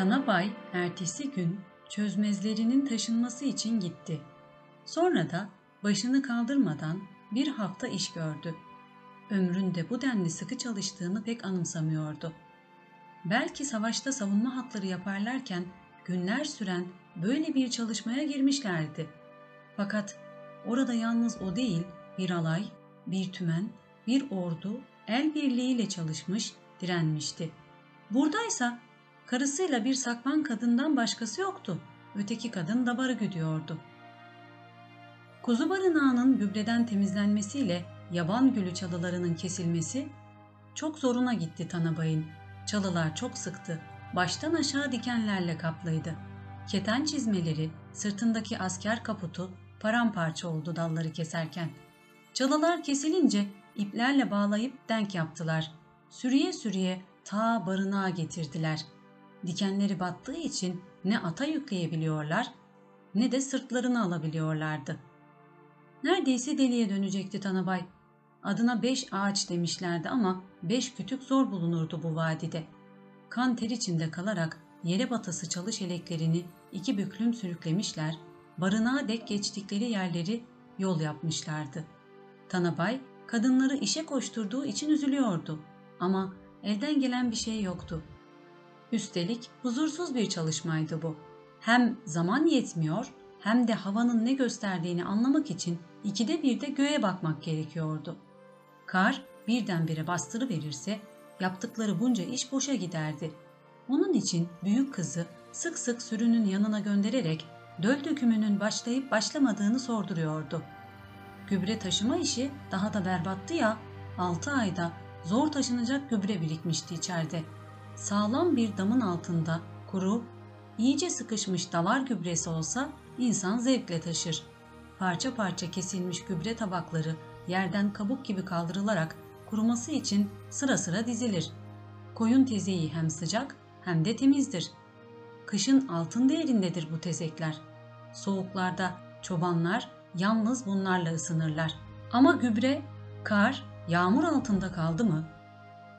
Tanabay ertesi gün çözmezlerinin taşınması için gitti. Sonra da başını kaldırmadan bir hafta iş gördü. Ömründe bu denli sıkı çalıştığını pek anımsamıyordu. Belki savaşta savunma hatları yaparlarken günler süren böyle bir çalışmaya girmişlerdi. Fakat orada yalnız o değil, bir alay, bir tümen, bir ordu el birliğiyle çalışmış, direnmişti. Buradaysa karısıyla bir sakman kadından başkası yoktu. Öteki kadın davarı güdüyordu. Kuzu barınağının gübreden temizlenmesiyle yaban gülü çalılarının kesilmesi çok zoruna gitti Tanabay'ın. Çalılar çok sıktı, baştan aşağı dikenlerle kaplıydı. Keten çizmeleri, sırtındaki asker kaputu paramparça oldu dalları keserken. Çalılar kesilince iplerle bağlayıp denk yaptılar. Sürüye sürüye ta barınağa getirdiler. Dikenleri battığı için ne ata yükleyebiliyorlar ne de sırtlarını alabiliyorlardı. Neredeyse deliye dönecekti Tanabay. Adına beş ağaç demişlerdi ama beş kütük zor bulunurdu bu vadide. Kan ter içinde kalarak yere batası çalış eleklerini iki büklüm sürüklemişler, barınağa dek geçtikleri yerleri yol yapmışlardı. Tanabay kadınları işe koşturduğu için üzülüyordu ama elden gelen bir şey yoktu. Üstelik huzursuz bir çalışmaydı bu. Hem zaman yetmiyor hem de havanın ne gösterdiğini anlamak için ikide bir de göğe bakmak gerekiyordu. Kar birdenbire bastırı verirse yaptıkları bunca iş boşa giderdi. Onun için büyük kızı sık sık sürünün yanına göndererek döl dökümünün başlayıp başlamadığını sorduruyordu. Gübre taşıma işi daha da berbattı ya, 6 ayda zor taşınacak gübre birikmişti içeride. Sağlam bir damın altında kuru, iyice sıkışmış davar gübresi olsa insan zevkle taşır. Parça parça kesilmiş gübre tabakları yerden kabuk gibi kaldırılarak kuruması için sıra sıra dizilir. Koyun tezeği hem sıcak hem de temizdir. Kışın altın değerindedir bu tezekler. Soğuklarda çobanlar yalnız bunlarla ısınırlar. Ama gübre, kar, yağmur altında kaldı mı?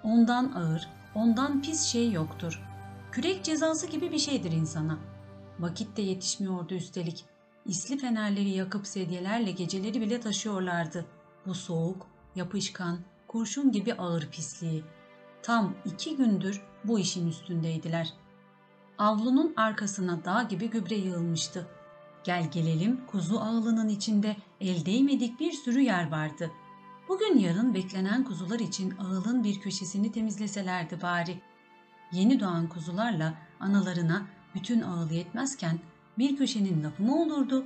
Ondan ağır, ondan pis şey yoktur. Kürek cezası gibi bir şeydir insana. Vakit de yetişmiyordu üstelik. İsli fenerleri yakıp sedyelerle geceleri bile taşıyorlardı. Bu soğuk, yapışkan, kurşun gibi ağır pisliği. Tam iki gündür bu işin üstündeydiler. Avlunun arkasına dağ gibi gübre yığılmıştı. Gel gelelim kuzu ağılının içinde el değmedik bir sürü yer vardı. Bugün yarın beklenen kuzular için ağılın bir köşesini temizleselerdi bari. Yeni doğan kuzularla analarına bütün ağıl yetmezken bir köşenin lafı mı olurdu?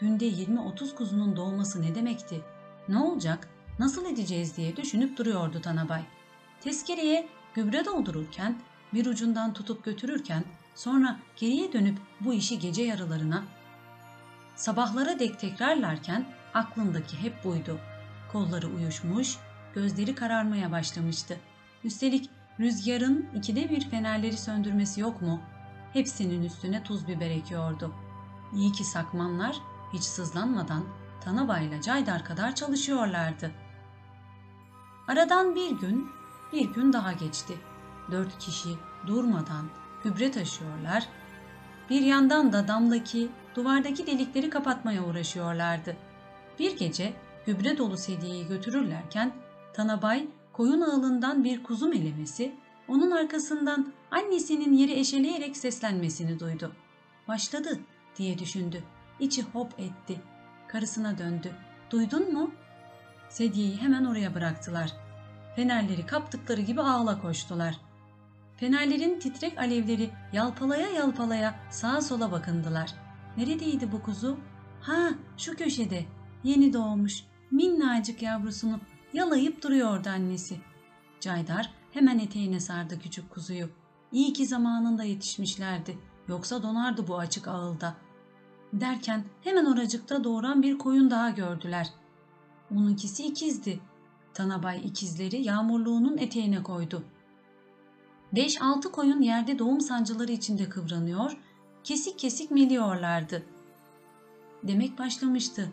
Günde 20-30 kuzunun doğması ne demekti? Ne olacak, nasıl edeceğiz diye düşünüp duruyordu Tanabay. Tezkereye gübre doldururken, bir ucundan tutup götürürken, sonra geriye dönüp bu işi gece yarılarına, sabahlara dek tekrarlarken aklındaki hep buydu. Kolları uyuşmuş, gözleri kararmaya başlamıştı. Üstelik rüzgarın ikide bir fenerleri söndürmesi yok mu? Hepsinin üstüne tuz biber ekiyordu. İyi ki sakmanlar hiç sızlanmadan Tanabayla Caydar kadar çalışıyorlardı. Aradan bir gün, bir gün daha geçti. Dört kişi durmadan gübre taşıyorlar, bir yandan da damdaki, duvardaki delikleri kapatmaya uğraşıyorlardı. Bir gece gübre dolu sedyeyi götürürlerken Tanabay koyun ağılından bir kuzu melemesi, onun arkasından annesinin yeri eşeleyerek seslenmesini duydu. Başladı diye düşündü. İçi hop etti. Karısına döndü. Duydun mu? Sedyeyi hemen oraya bıraktılar. Fenerleri kaptıkları gibi ağla koştular. Fenerlerin titrek alevleri yalpalaya yalpalaya sağa sola bakındılar. Neredeydi bu kuzu? Ha şu köşede. Yeni doğmuş minnacık yavrusunu yalayıp duruyordu annesi. Caydar hemen eteğine sardı küçük kuzuyu. İyi ki zamanında yetişmişlerdi. Yoksa donardı bu açık ağılda. Derken hemen oracıkta doğuran bir koyun daha gördüler. Onunkisi ikizdi. Tanabay ikizleri yağmurluğunun eteğine koydu. Beş altı koyun yerde doğum sancıları içinde kıvranıyor, kesik kesik meliyorlardı. Demek başlamıştı.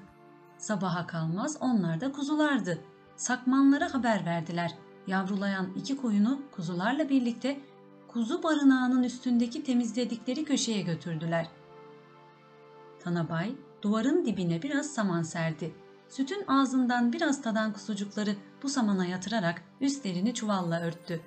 Sabaha kalmaz onlar da kuzulardı. Sakmanlara haber verdiler. Yavrulayan iki koyunu kuzularla birlikte kuzu barınağının üstündeki temizledikleri köşeye götürdüler. Tanabay duvarın dibine biraz saman serdi. Sütün ağzından biraz tadan kuzucukları bu samana yatırarak üstlerini çuvalla örttü.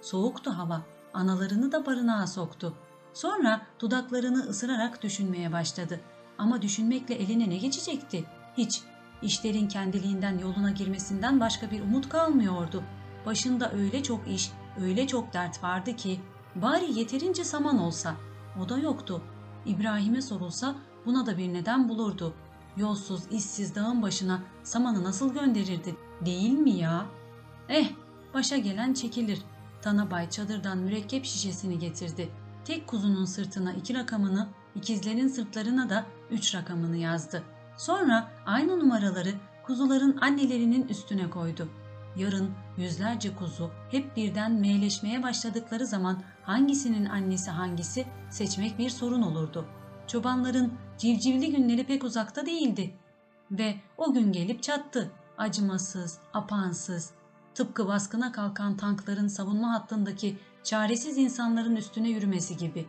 Soğuktu hava, analarını da barınağa soktu. Sonra dudaklarını ısırarak düşünmeye başladı. Ama düşünmekle eline ne geçecekti? Hiç. İşlerin kendiliğinden yoluna girmesinden başka bir umut kalmıyordu. Başında öyle çok iş, öyle çok dert vardı ki bari yeterince saman olsa. O da yoktu. İbrahim'e sorulsa buna da bir neden bulurdu. Yolsuz, işsiz dağın başına samanı nasıl gönderirdi değil mi ya? Eh, başa gelen çekilir. Tanabay çadırdan mürekkep şişesini getirdi. Tek kuzunun sırtına iki rakamını, ikizlerin sırtlarına da üç rakamını yazdı. Sonra aynı numaraları kuzuların annelerinin üstüne koydu. Yarın yüzlerce kuzu hep birden meyleşmeye başladıkları zaman hangisinin annesi hangisi seçmek bir sorun olurdu. Çobanların civcivli günleri pek uzakta değildi. Ve o gün gelip çattı. Acımasız, apansız, tıpkı baskına kalkan tankların savunma hattındaki çaresiz insanların üstüne yürümesi gibi.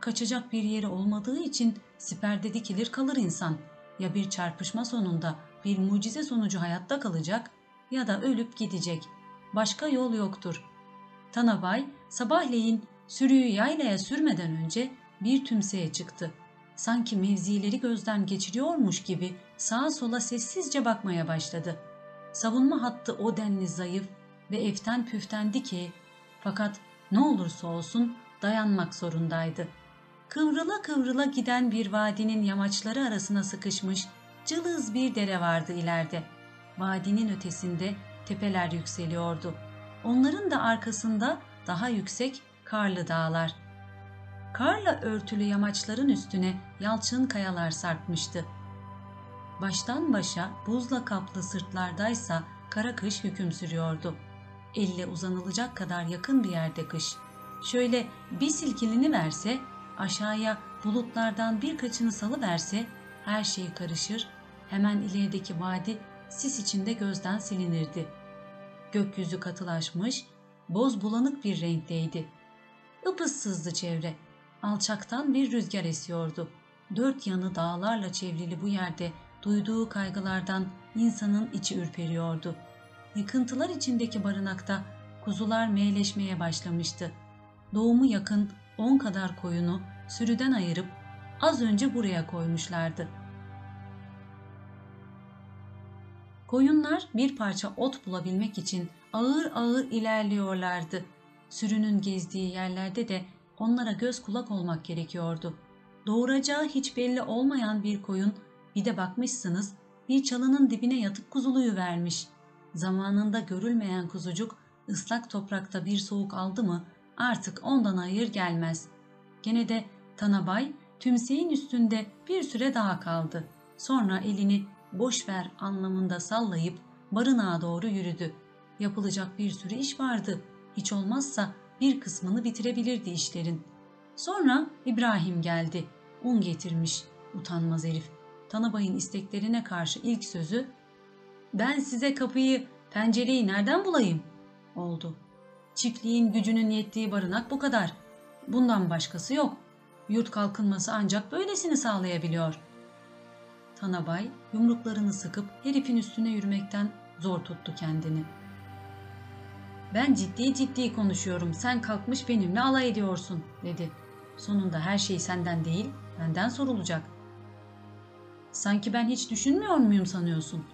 Kaçacak bir yeri olmadığı için siperde dikilir kalır insan. Ya bir çarpışma sonunda bir mucize sonucu hayatta kalacak ya da ölüp gidecek. Başka yol yoktur. Tanabay sabahleyin sürüyü yaylaya sürmeden önce bir tümseye çıktı. Sanki mevzileri gözden geçiriyormuş gibi sağa sola sessizce bakmaya başladı. Savunma hattı o denli zayıf ve eften püftendi ki fakat ne olursa olsun dayanmak zorundaydı. Kıvrıla kıvrıla giden bir vadinin yamaçları arasına sıkışmış cılız bir dere vardı ileride. Vadinin ötesinde tepeler yükseliyordu. Onların da arkasında daha yüksek karlı dağlar. Karla örtülü yamaçların üstüne yalçın kayalar sarkmıştı. Baştan başa buzla kaplı sırtlardaysa kara kış hüküm sürüyordu. Elle uzanılacak kadar yakın bir yerde kış. Şöyle bir silkilini verse, aşağıya bulutlardan birkaçını salı verse her şey karışır, hemen ilerideki vadi sis içinde gözden silinirdi. Gökyüzü katılaşmış, boz bulanık bir renkteydi. Ipıssızdı çevre. Alçaktan bir rüzgar esiyordu. Dört yanı dağlarla çevrili bu yerde duyduğu kaygılardan insanın içi ürperiyordu. Yıkıntılar içindeki barınakta kuzular meyleşmeye başlamıştı. Doğumu yakın on kadar koyunu sürüden ayırıp az önce buraya koymuşlardı. Koyunlar bir parça ot bulabilmek için ağır ağır ilerliyorlardı. Sürünün gezdiği yerlerde de onlara göz kulak olmak gerekiyordu. Doğuracağı hiç belli olmayan bir koyun bir de bakmışsınız bir çalının dibine yatıp kuzuluyu vermiş. Zamanında görülmeyen kuzucuk ıslak toprakta bir soğuk aldı mı artık ondan hayır gelmez. Gene de Tanabay tümseyin üstünde bir süre daha kaldı. Sonra elini boş ver anlamında sallayıp barınağa doğru yürüdü. Yapılacak bir sürü iş vardı. Hiç olmazsa bir kısmını bitirebilirdi işlerin. Sonra İbrahim geldi. Un getirmiş. Utanmaz herif. Tanabay'ın isteklerine karşı ilk sözü ''Ben size kapıyı, pencereyi nereden bulayım?'' oldu. Çiftliğin gücünün yettiği barınak bu kadar. Bundan başkası yok. Yurt kalkınması ancak böylesini sağlayabiliyor. Tanabay yumruklarını sıkıp herifin üstüne yürümekten zor tuttu kendini. Ben ciddi ciddi konuşuyorum. Sen kalkmış benimle alay ediyorsun dedi. Sonunda her şey senden değil, benden sorulacak. Sanki ben hiç düşünmüyor muyum sanıyorsun?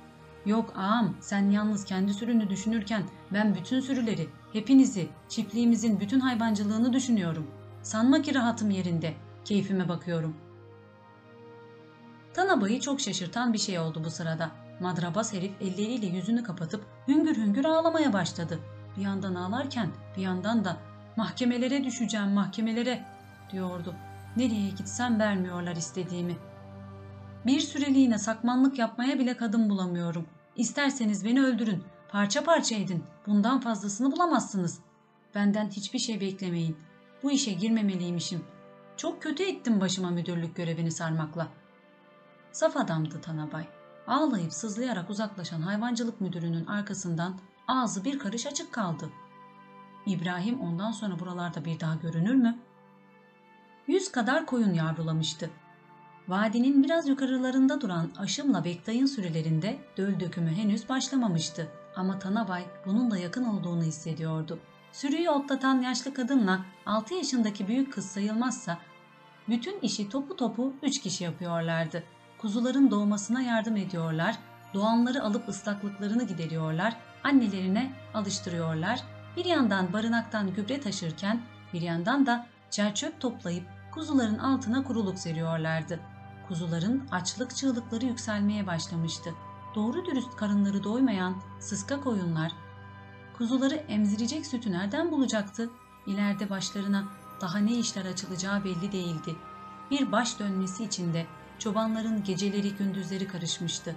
Yok ağam, sen yalnız kendi sürünü düşünürken ben bütün sürüleri, hepinizi, çiftliğimizin bütün hayvancılığını düşünüyorum. Sanma ki rahatım yerinde, keyfime bakıyorum. Tanabayı çok şaşırtan bir şey oldu bu sırada. Madrabas herif elleriyle yüzünü kapatıp hüngür hüngür ağlamaya başladı. Bir yandan ağlarken bir yandan da mahkemelere düşeceğim mahkemelere diyordu. Nereye gitsem vermiyorlar istediğimi. Bir süreliğine sakmanlık yapmaya bile kadın bulamıyorum. İsterseniz beni öldürün, parça parça edin. Bundan fazlasını bulamazsınız. Benden hiçbir şey beklemeyin. Bu işe girmemeliymişim. Çok kötü ettim başıma müdürlük görevini sarmakla. Saf adamdı Tanabay. Ağlayıp sızlayarak uzaklaşan hayvancılık müdürünün arkasından ağzı bir karış açık kaldı. İbrahim ondan sonra buralarda bir daha görünür mü? Yüz kadar koyun yavrulamıştı. Vadinin biraz yukarılarında duran Aşım'la Bektay'ın sürülerinde döl dökümü henüz başlamamıştı. Ama Tanabay bunun da yakın olduğunu hissediyordu. Sürüyü otlatan yaşlı kadınla 6 yaşındaki büyük kız sayılmazsa bütün işi topu topu 3 kişi yapıyorlardı. Kuzuların doğmasına yardım ediyorlar, doğanları alıp ıslaklıklarını gideriyorlar, annelerine alıştırıyorlar. Bir yandan barınaktan gübre taşırken bir yandan da çerçöp toplayıp kuzuların altına kuruluk seriyorlardı. Kuzuların açlık çığlıkları yükselmeye başlamıştı. Doğru dürüst karınları doymayan sıska koyunlar kuzuları emzirecek sütü nereden bulacaktı? İleride başlarına daha ne işler açılacağı belli değildi. Bir baş dönmesi içinde çobanların geceleri gündüzleri karışmıştı.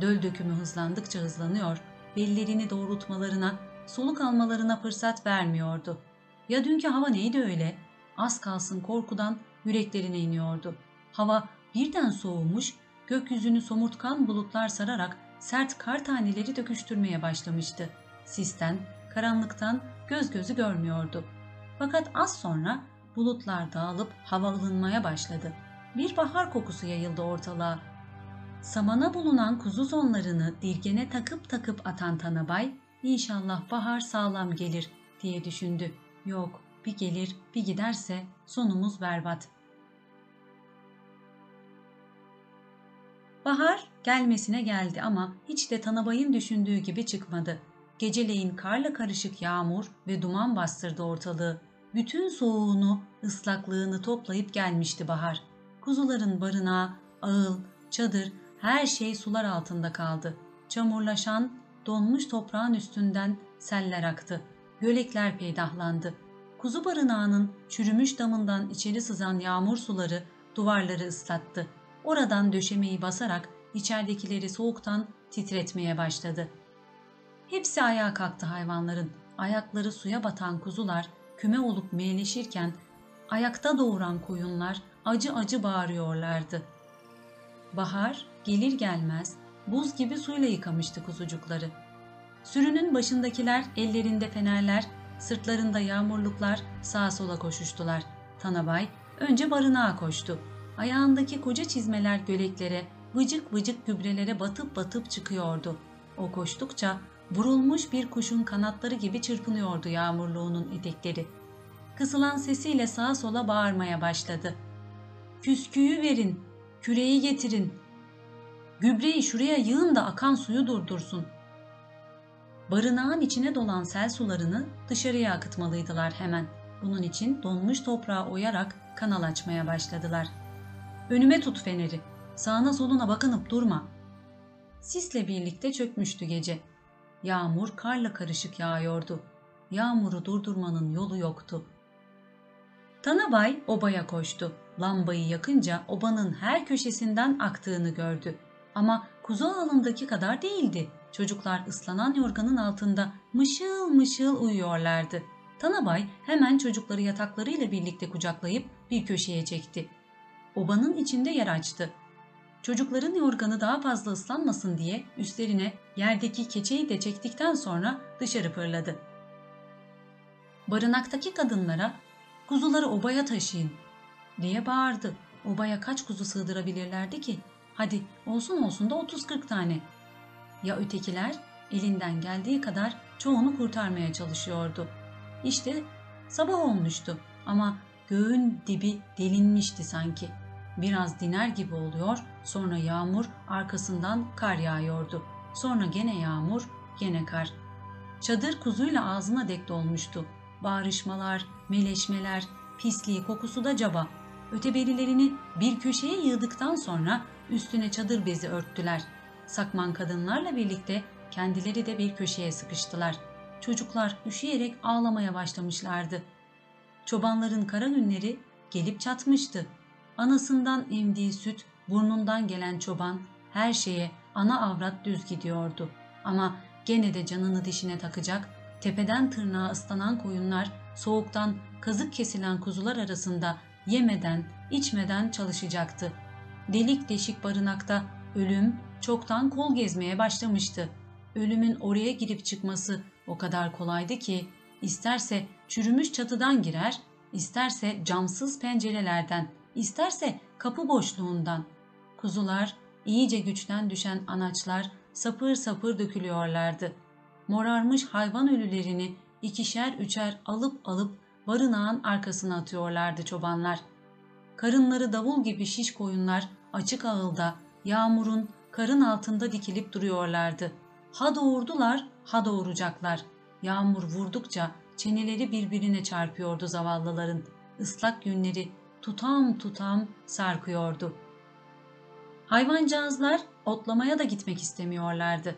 Döl dökümü hızlandıkça hızlanıyor, bellerini doğrultmalarına, soluk almalarına fırsat vermiyordu. Ya dünkü hava neydi öyle? Az kalsın korkudan yüreklerine iniyordu. Hava birden soğumuş, gökyüzünü somurtkan bulutlar sararak sert kar taneleri döküştürmeye başlamıştı. Sisten, karanlıktan göz gözü görmüyordu. Fakat az sonra bulutlar dağılıp hava ılınmaya başladı. Bir bahar kokusu yayıldı ortalığa. Samana bulunan kuzu zonlarını dirgene takıp takıp atan Tanabay, inşallah bahar sağlam gelir diye düşündü. Yok, bir gelir bir giderse sonumuz berbat. Bahar gelmesine geldi ama hiç de Tanabay'ın düşündüğü gibi çıkmadı. Geceleyin karla karışık yağmur ve duman bastırdı ortalığı. Bütün soğuğunu, ıslaklığını toplayıp gelmişti bahar. Kuzuların barınağı, ağıl, çadır, her şey sular altında kaldı. Çamurlaşan, donmuş toprağın üstünden seller aktı. Gölekler peydahlandı. Kuzu barınağının çürümüş damından içeri sızan yağmur suları duvarları ıslattı. Oradan döşemeyi basarak içeridekileri soğuktan titretmeye başladı. Hepsi ayağa kalktı hayvanların. Ayakları suya batan kuzular küme olup meyleşirken ayakta doğuran koyunlar acı acı bağırıyorlardı. Bahar gelir gelmez buz gibi suyla yıkamıştı kuzucukları. Sürünün başındakiler ellerinde fenerler, sırtlarında yağmurluklar sağa sola koşuştular. Tanabay önce barınağa koştu. Ayağındaki koca çizmeler göleklere, vıcık vıcık gübrelere batıp batıp çıkıyordu. O koştukça vurulmuş bir kuşun kanatları gibi çırpınıyordu yağmurluğunun etekleri. Kısılan sesiyle sağa sola bağırmaya başladı. Küsküyü verin, küreği getirin. Gübreyi şuraya yığın da akan suyu durdursun. Barınağın içine dolan sel sularını dışarıya akıtmalıydılar hemen. Bunun için donmuş toprağı oyarak kanal açmaya başladılar. Önüme tut feneri. Sağına soluna bakınıp durma. Sisle birlikte çökmüştü gece. Yağmur karla karışık yağıyordu. Yağmuru durdurmanın yolu yoktu. Tanabay obaya koştu. Lambayı yakınca obanın her köşesinden aktığını gördü. Ama kuzu alındaki kadar değildi. Çocuklar ıslanan yorganın altında mışıl mışıl uyuyorlardı. Tanabay hemen çocukları yataklarıyla birlikte kucaklayıp bir köşeye çekti. Obanın içinde yer açtı. Çocukların yorganı daha fazla ıslanmasın diye üstlerine yerdeki keçeyi de çektikten sonra dışarı fırladı. Barınaktaki kadınlara kuzuları obaya taşıyın diye bağırdı. Obaya kaç kuzu sığdırabilirlerdi ki? Hadi olsun olsun da 30-40 tane. Ya ötekiler elinden geldiği kadar çoğunu kurtarmaya çalışıyordu. İşte sabah olmuştu ama göğün dibi delinmişti sanki. Biraz diner gibi oluyor, sonra yağmur, arkasından kar yağıyordu. Sonra gene yağmur, gene kar. Çadır kuzuyla ağzına dek dolmuştu. Bağrışmalar, meleşmeler, pisliği, kokusu da caba. Öteberilerini bir köşeye yığdıktan sonra üstüne çadır bezi örttüler. Sakman kadınlarla birlikte kendileri de bir köşeye sıkıştılar. Çocuklar üşüyerek ağlamaya başlamışlardı. Çobanların kara günleri gelip çatmıştı. Anasından emdiği süt, burnundan gelen çoban her şeye ana avrat düz gidiyordu. Ama gene de canını dişine takacak, tepeden tırnağa ıslanan koyunlar, soğuktan kazık kesilen kuzular arasında yemeden, içmeden çalışacaktı. Delik deşik barınakta ölüm çoktan kol gezmeye başlamıştı. Ölümün oraya girip çıkması o kadar kolaydı ki isterse çürümüş çatıdan girer, isterse camsız pencerelerden, isterse kapı boşluğundan. Kuzular, iyice güçten düşen anaçlar sapır sapır dökülüyorlardı. Morarmış hayvan ölülerini ikişer üçer alıp alıp barınağın arkasına atıyorlardı çobanlar. Karınları davul gibi şiş koyunlar açık ağılda, yağmurun karın altında dikilip duruyorlardı. Ha doğurdular, ha doğuracaklar. Yağmur vurdukça çeneleri birbirine çarpıyordu zavallıların. Islak günleri tutam tutam sarkıyordu. Hayvancağızlar otlamaya da gitmek istemiyorlardı.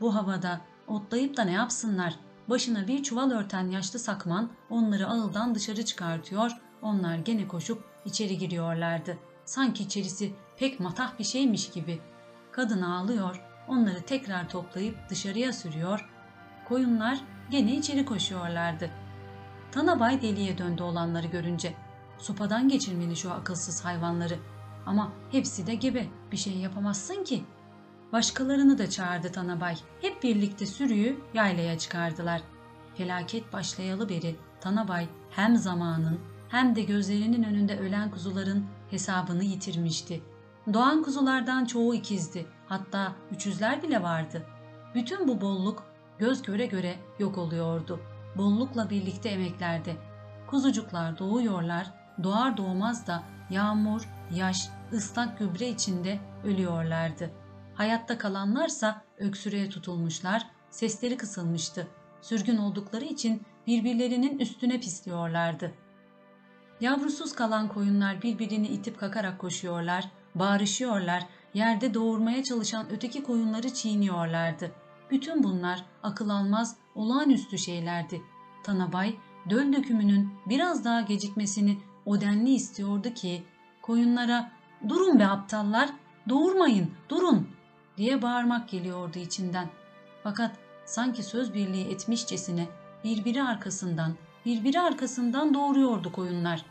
Bu havada otlayıp da ne yapsınlar? Başına bir çuval örten yaşlı sakman onları ağıldan dışarı çıkartıyor, onlar gene koşup içeri giriyorlardı. Sanki içerisi pek matah bir şeymiş gibi. Kadın ağlıyor, onları tekrar toplayıp dışarıya sürüyor. Koyunlar gene içeri koşuyorlardı. Tanabay deliye döndü olanları görünce. Sopadan geçirmeli şu akılsız hayvanları. Ama hepsi de gebe, bir şey yapamazsın ki. Başkalarını da çağırdı Tanabay. Hep birlikte sürüyü yaylaya çıkardılar. Felaket başlayalı beri Tanabay hem zamanın hem de gözlerinin önünde ölen kuzuların hesabını yitirmişti. Doğan kuzulardan çoğu ikizdi. Hatta üçüzler bile vardı. Bütün bu bolluk göz göre göre yok oluyordu. Bollukla birlikte emeklerde. Kuzucuklar doğuyorlar, doğar doğmaz da yağmur, yaş, ıslak gübre içinde ölüyorlardı. Hayatta kalanlarsa öksürüğe tutulmuşlar, sesleri kısılmıştı. Sürgün oldukları için birbirlerinin üstüne pisliyorlardı. Yavrusuz kalan koyunlar birbirini itip kakarak koşuyorlar, bağırışıyorlar, yerde doğurmaya çalışan öteki koyunları çiğniyorlardı. Bütün bunlar akıl almaz, olağanüstü şeylerdi. Tanabay, döl dökümünün biraz daha gecikmesini o denli istiyordu ki, koyunlara ''Durun be aptallar, doğurmayın, durun!'' diye bağırmak geliyordu içinden. Fakat sanki söz birliği etmişçesine birbiri arkasından, birbiri arkasından doğuruyordu koyunlar.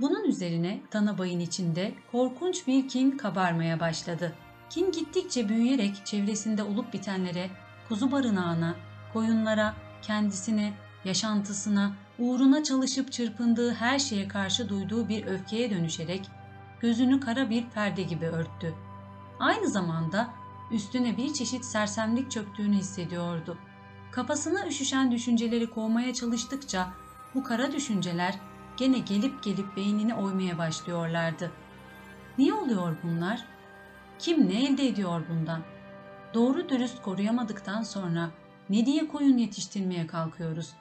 Bunun üzerine Tanabay'ın içinde korkunç bir kin kabarmaya başladı. Kin gittikçe büyüyerek çevresinde olup bitenlere, kuzu barınağına, koyunlara, kendisine, yaşantısına, uğruna çalışıp çırpındığı her şeye karşı duyduğu bir öfkeye dönüşerek gözünü kara bir perde gibi örttü. Aynı zamanda üstüne bir çeşit sersemlik çöktüğünü hissediyordu. Kafasına üşüşen düşünceleri kovmaya çalıştıkça bu kara düşünceler gene gelip gelip beynini oymaya başlıyorlardı. Niye oluyor bunlar? Kim ne elde ediyor bundan? Doğru dürüst koruyamadıktan sonra ne diye koyun yetiştirmeye kalkıyoruz?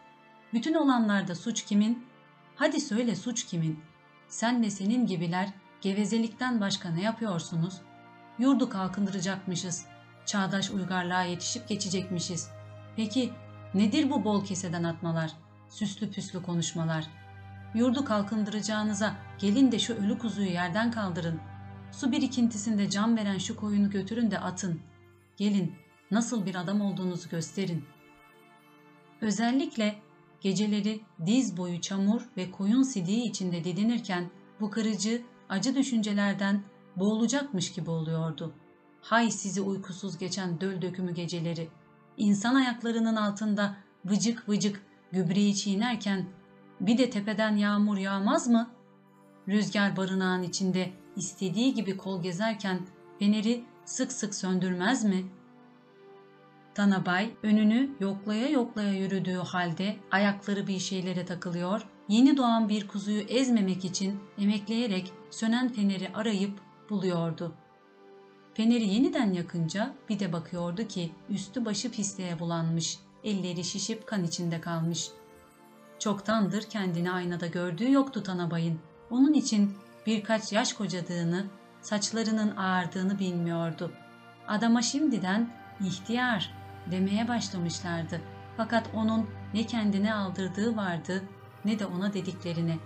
Bütün olanlarda suç kimin? Hadi söyle suç kimin? Sen ve senin gibiler gevezelikten başka ne yapıyorsunuz? Yurdu kalkındıracakmışız. Çağdaş uygarlığa yetişip geçecekmişiz. Peki nedir bu bol keseden atmalar? Süslü püslü konuşmalar. Yurdu kalkındıracağınıza gelin de şu ölü kuzuyu yerden kaldırın. Su birikintisinde can veren şu koyunu götürün de atın. Gelin nasıl bir adam olduğunuzu gösterin. Özellikle geceleri diz boyu çamur ve koyun sidiği içinde didinirken bu kırıcı, acı düşüncelerden boğulacakmış gibi oluyordu. Hay sizi uykusuz geçen döl dökümü geceleri. İnsan ayaklarının altında vıcık vıcık gübreyi çiğnerken bir de tepeden yağmur yağmaz mı? Rüzgar barınağın içinde istediği gibi kol gezerken feneri sık sık söndürmez mi? Tanabay önünü yoklaya yoklaya yürüdüğü halde ayakları bir şeylere takılıyor, yeni doğan bir kuzuyu ezmemek için emekleyerek sönen feneri arayıp buluyordu. Feneri yeniden yakınca bir de bakıyordu ki üstü başı pisliğe bulanmış, elleri şişip kan içinde kalmış. Çoktandır kendini aynada gördüğü yoktu Tanabay'ın. Onun için birkaç yaş kocadığını, saçlarının ağardığını bilmiyordu. Adama şimdiden ihtiyar demeye başlamışlardı. Fakat onun ne kendine aldırdığı vardı ne de ona dediklerine.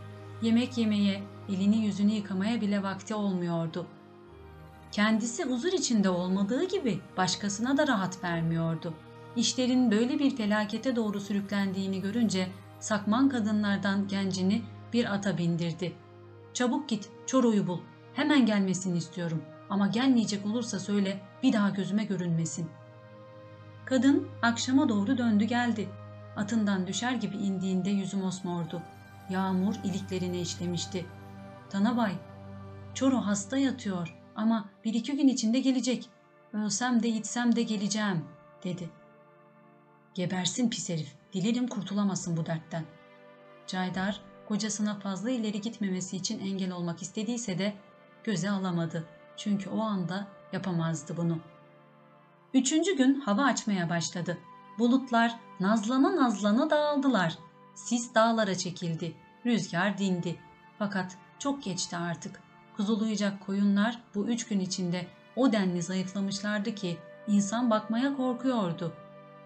Yemek yemeye, elini yüzünü yıkamaya bile vakti olmuyordu. Kendisi huzur içinde olmadığı gibi başkasına da rahat vermiyordu. İşlerin böyle bir felakete doğru sürüklendiğini görünce sakman kadınlardan gencini bir ata bindirdi. Çabuk git, Çoro'yu bul. Hemen gelmesini istiyorum. Ama gelmeyecek olursa söyle, bir daha gözüme görünmesin. Kadın akşama doğru döndü geldi. Atından düşer gibi indiğinde yüzü mosmordu. Yağmur iliklerine işlemişti. Tanabay, Çoro hasta yatıyor ama bir iki gün içinde gelecek. Ölsem de gitsem de geleceğim, dedi. Gebersin pis herif, dilerim kurtulamasın bu dertten. Caydar, kocasına fazla ileri gitmemesi için engel olmak istediyse de göze alamadı. Çünkü o anda yapamazdı bunu. Üçüncü gün hava açmaya başladı. Bulutlar nazlana nazlana dağıldılar. Sis dağlara çekildi. Rüzgar dindi. Fakat çok geçti artık. Kuzulayacak koyunlar bu üç gün içinde o denli zayıflamışlardı ki insan bakmaya korkuyordu.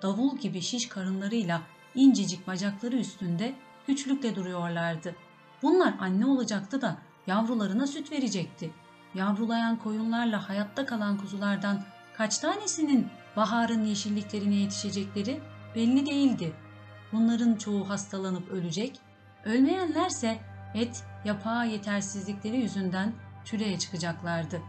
Davul gibi şiş karınlarıyla incecik bacakları üstünde güçlükle duruyorlardı. Bunlar anne olacaktı da yavrularına süt verecekti. Yavrulayan koyunlarla hayatta kalan kuzulardan kaç tanesinin baharın yeşilliklerine yetişecekleri belli değildi. Bunların çoğu hastalanıp ölecek, ölmeyenlerse et, yapağı yetersizlikleri yüzünden çüreye çıkacaklardı.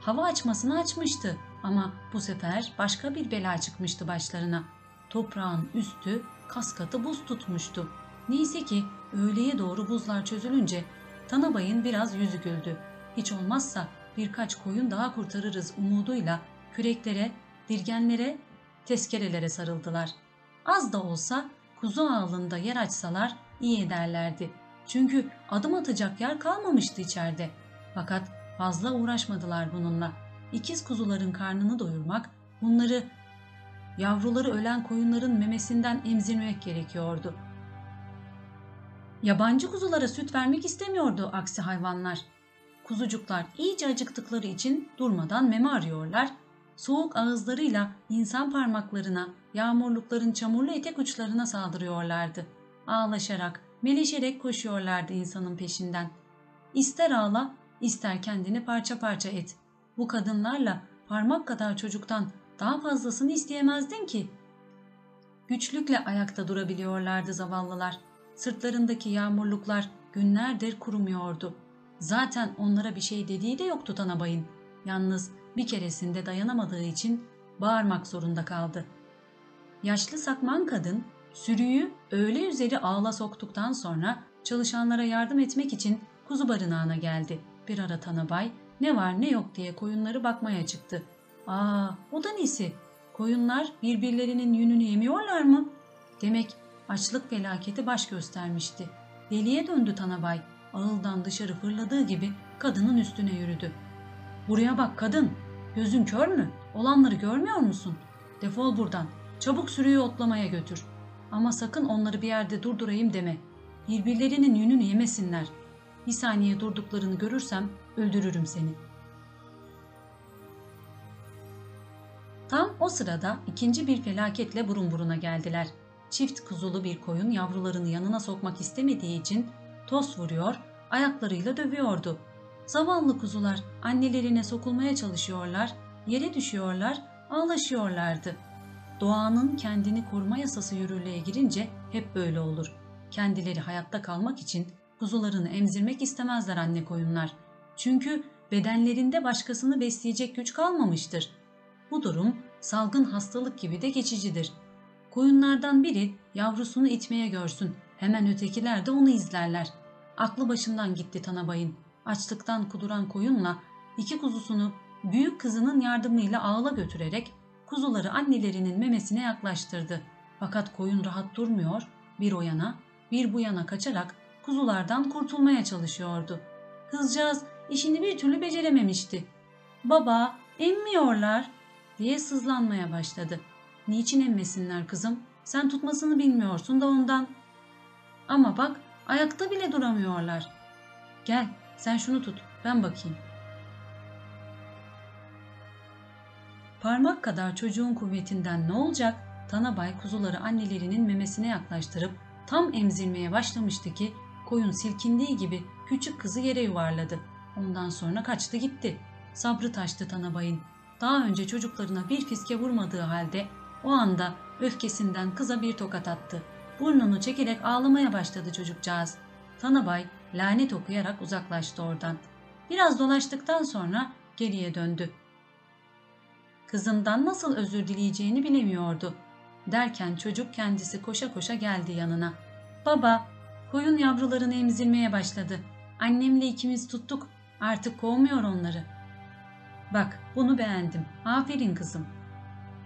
Hava açmasını açmıştı ama bu sefer başka bir bela çıkmıştı başlarına. Toprağın üstü kas katı buz tutmuştu. Neyse ki öğleye doğru buzlar çözülünce Tanabay'ın biraz yüzü güldü. Hiç olmazsa birkaç koyun daha kurtarırız umuduyla küreklere, dirgenlere, tezkerelere sarıldılar. Az da olsa kuzu ağlında yer açsalar iyi ederlerdi. Çünkü adım atacak yer kalmamıştı içeride. Fakat fazla uğraşmadılar bununla. İkiz kuzuların karnını doyurmak, bunları yavruları ölen koyunların memesinden emzirmek gerekiyordu. Yabancı kuzulara süt vermek istemiyordu aksi hayvanlar. Kuzucuklar iyice acıktıkları için durmadan meme arıyorlar, soğuk ağızlarıyla insan parmaklarına, yağmurlukların çamurlu etek uçlarına saldırıyorlardı. Ağlaşarak, meleşerek koşuyorlardı insanın peşinden. İster ağla, ister kendini parça parça et. Bu kadınlarla parmak kadar çocuktan daha fazlasını isteyemezdin ki. Güçlükle ayakta durabiliyorlardı zavallılar. Sırtlarındaki yağmurluklar günlerdir kurumuyordu. Zaten onlara bir şey dediği de yoktu Tanabay'ın. Yalnız bir keresinde dayanamadığı için bağırmak zorunda kaldı. Yaşlı sakman kadın sürüyü öğle üzeri ağla soktuktan sonra çalışanlara yardım etmek için kuzu barınağına geldi. Bir ara Tanabay ne var ne yok diye koyunları bakmaya çıktı. Aa o da nesi? Koyunlar birbirlerinin yününü yemiyorlar mı? Demek açlık felaketi baş göstermişti. Deliye döndü Tanabay. Ağıldan dışarı fırladığı gibi kadının üstüne yürüdü. Buraya bak kadın. Gözün kör mü? Olanları görmüyor musun? Defol buradan. Çabuk sürüyü otlamaya götür. Ama sakın onları bir yerde durdurayım deme. Birbirlerinin yününü yemesinler. Bir saniye durduklarını görürsem öldürürüm seni. Tam o sırada ikinci bir felaketle burun buruna geldiler. Çift kuzulu bir koyun yavrularını yanına sokmak istemediği için toz vuruyor, ayaklarıyla dövüyordu. Zavallı kuzular annelerine sokulmaya çalışıyorlar, yere düşüyorlar, ağlaşıyorlardı. Doğanın kendini koruma yasası yürürlüğe girince hep böyle olur. Kendileri hayatta kalmak için kuzularını emzirmek istemezler anne koyunlar. Çünkü bedenlerinde başkasını besleyecek güç kalmamıştır. Bu durum salgın hastalık gibi de geçicidir. Koyunlardan biri yavrusunu itmeye görsün. Hemen ötekiler de onu izlerler. Aklı başından gitti Tanabay'ın. Açlıktan kuduran koyunla iki kuzusunu büyük kızının yardımıyla ağla götürerek kuzuları annelerinin memesine yaklaştırdı. Fakat koyun rahat durmuyor, bir o yana bir bu yana kaçarak kuzulardan kurtulmaya çalışıyordu. Kızcağız işini bir türlü becerememişti. Baba, emmiyorlar diye sızlanmaya başladı. Niçin emmesinler kızım? Sen tutmasını bilmiyorsun da ondan. Ama bak ayakta bile duramıyorlar. Gel sen şunu tut ben bakayım. Parmak kadar çocuğun kuvvetinden ne olacak? Tanabay kuzuları annelerinin memesine yaklaştırıp tam emzirmeye başlamıştı ki koyun silkindiği gibi küçük kızı yere yuvarladı. Ondan sonra kaçtı gitti. Sabrı taştı Tanabay'ın. Daha önce çocuklarına bir fiske vurmadığı halde o anda öfkesinden kıza bir tokat attı. Burnunu çekerek ağlamaya başladı çocukcağız. Tanabay lanet okuyarak uzaklaştı oradan. Biraz dolaştıktan sonra geriye döndü. kızından nasıl özür dileyeceğini bilemiyordu. Derken çocuk kendisi koşa koşa geldi yanına. Baba, koyun yavrularını emzirmeye başladı. Annemle ikimiz tuttuk. Artık kovmuyor onları. Bak, bunu beğendim. Aferin kızım.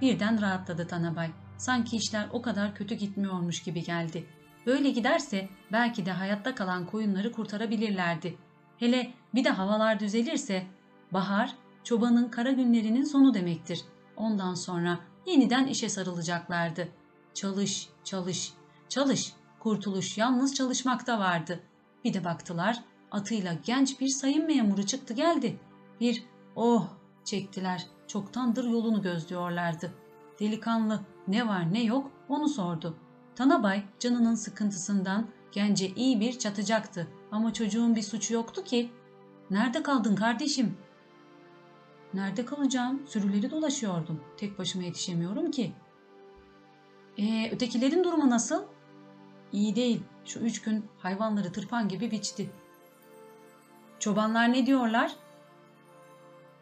Birden rahatladı Tanabay. Sanki işler o kadar kötü gitmiyormuş gibi geldi. Böyle giderse belki de hayatta kalan koyunları kurtarabilirlerdi. Hele bir de havalar düzelirse bahar çobanın kara günlerinin sonu demektir. Ondan sonra yeniden işe sarılacaklardı. Çalış, çalış, çalış. Kurtuluş yalnız çalışmakta vardı. Bir de baktılar atıyla genç bir sayın memuru çıktı geldi. Bir oh çektiler. Çoktandır yolunu gözlüyorlardı. Delikanlı ne var ne yok onu sordu. Tanabay canının sıkıntısından gence iyi bir çatacaktı ama çocuğun bir suçu yoktu ki. Nerede kaldın kardeşim? Nerede kalacağım? Sürüleri dolaşıyordum. Tek başıma yetişemiyorum ki. Ee, ötekilerin durumu nasıl? İyi değil. Şu üç gün hayvanları tırpan gibi biçti. Çobanlar ne diyorlar?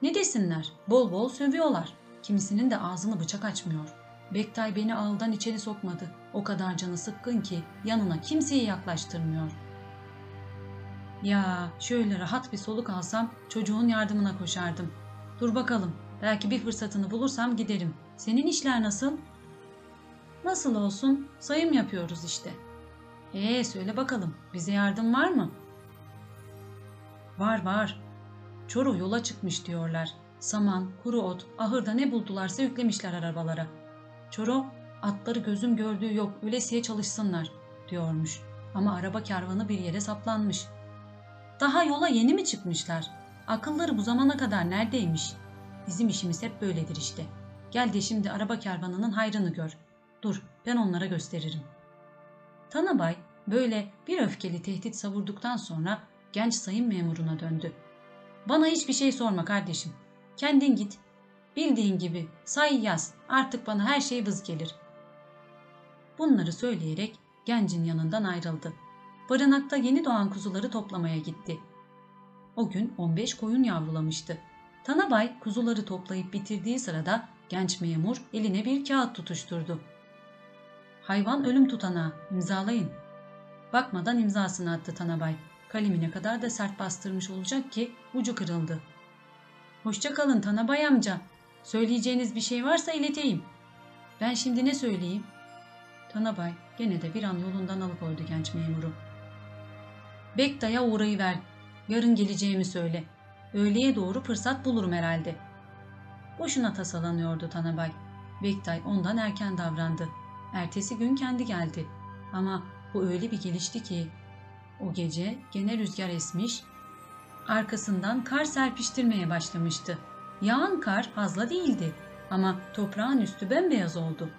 Ne desinler? Bol bol sövüyorlar. Kimisinin de ağzını bıçak açmıyor. Bektay beni ağıldan içeri sokmadı. O kadar canı sıkkın ki yanına kimseyi yaklaştırmıyor. Ya şöyle rahat bir soluk alsam çocuğun yardımına koşardım. Dur bakalım belki bir fırsatını bulursam giderim. Senin işler nasıl? Nasıl olsun sayım yapıyoruz işte. Ee söyle bakalım bize yardım var mı? Var var. Çoru yola çıkmış diyorlar. Saman, kuru ot, ahırda ne buldularsa yüklemişler arabalara. Çoro, atları gözüm gördüğü yok, ölesiye çalışsınlar, diyormuş. Ama araba kervanı bir yere saplanmış. Daha yola yeni mi çıkmışlar? Akılları bu zamana kadar neredeymiş? Bizim işimiz hep böyledir işte. Gel de şimdi araba kervanının hayrını gör. Dur, ben onlara gösteririm. Tanabay böyle bir öfkeli tehdit savurduktan sonra genç sayın memuruna döndü. Bana hiçbir şey sorma kardeşim. Kendin git. Bildiğin gibi say yaz. Artık bana her şey vız gelir. Bunları söyleyerek gencin yanından ayrıldı. Barınakta yeni doğan kuzuları toplamaya gitti. O gün 15 koyun yavrulamıştı. Tanabay kuzuları toplayıp bitirdiği sırada genç memur eline bir kağıt tutuşturdu. Hayvan ölüm tutanağı imzalayın. Bakmadan imzasını attı Tanabay. Kalemine kadar da sert bastırmış olacak ki ucu kırıldı. Hoşça kalın Tanabay amca. Söyleyeceğiniz bir şey varsa ileteyim. Ben şimdi ne söyleyeyim? Tanabay gene de bir an yolundan alıkoydu genç memuru. Bekta'ya uğrayıver. Yarın geleceğimi söyle. Öğleye doğru fırsat bulurum herhalde. Boşuna tasalanıyordu Tanabay. Bektay ondan erken davrandı. Ertesi gün kendi geldi. Ama bu öyle bir gelişti ki o gece gene rüzgar esmiş, arkasından kar serpiştirmeye başlamıştı. Yağan kar fazla değildi ama toprağın üstü bembeyaz oldu.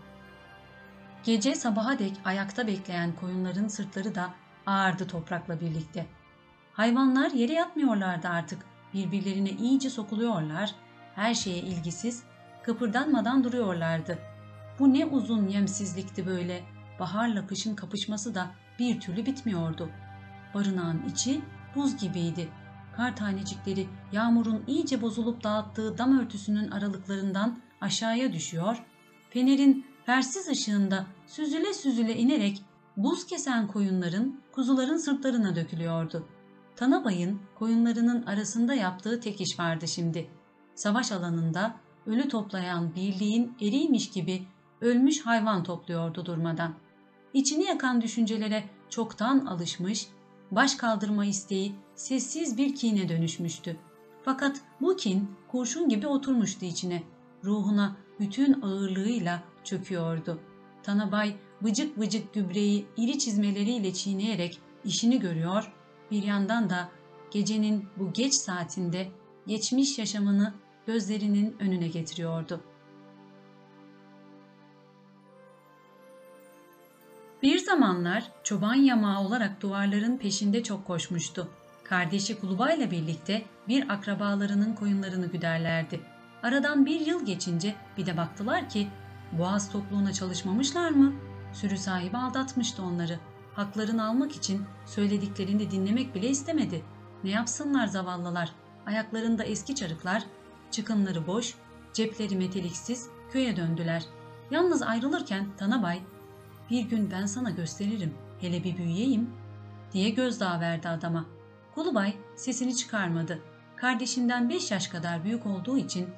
Gece sabaha dek ayakta bekleyen koyunların sırtları da ağırdı toprakla birlikte. Hayvanlar yere yatmıyorlardı artık. Birbirlerine iyice sokuluyorlar, her şeye ilgisiz, kıpırdanmadan duruyorlardı. Bu ne uzun yemsizlikti böyle. Baharla kışın kapışması da bir türlü bitmiyordu. Barınağın içi buz gibiydi. Kar tanecikleri yağmurun iyice bozulup dağıttığı dam örtüsünün aralıklarından aşağıya düşüyor, fenerin fersiz ışığında süzüle süzüle inerek buz kesen koyunların, kuzuların sırtlarına dökülüyordu. Tanabay'ın koyunlarının arasında yaptığı tek iş vardı şimdi. Savaş alanında ölü toplayan birliğin eriymiş gibi ölmüş hayvan topluyordu durmadan. İçini yakan düşüncelere çoktan alışmış, baş kaldırma isteği sessiz bir kine dönüşmüştü. Fakat bu kin kurşun gibi oturmuştu içine. Ruhuna bütün ağırlığıyla çöküyordu. Tanabay vıcık vıcık gübreyi iri çizmeleriyle çiğneyerek işini görüyor, bir yandan da gecenin bu geç saatinde geçmiş yaşamını gözlerinin önüne getiriyordu. Zamanlar çoban yamağı olarak duvarların peşinde çok koşmuştu. Kardeşi Kuluba birlikte bir akrabalarının koyunlarını güderlerdi. Aradan bir yıl geçince bir de baktılar ki boğaz tokluğuna çalışmamışlar mı? Sürü sahibi aldatmıştı onları. Haklarını almak için söylediklerini dinlemek bile istemedi. Ne yapsınlar zavallılar? Ayaklarında eski çarıklar, çıkınları boş, cepleri meteliksiz köye döndüler. Yalnız ayrılırken Tanabay, bir gün ben sana gösteririm, hele bir büyüyeyim diye gözdağı verdi adama. Kulubay sesini çıkarmadı. Kardeşinden beş yaş kadar büyük olduğu için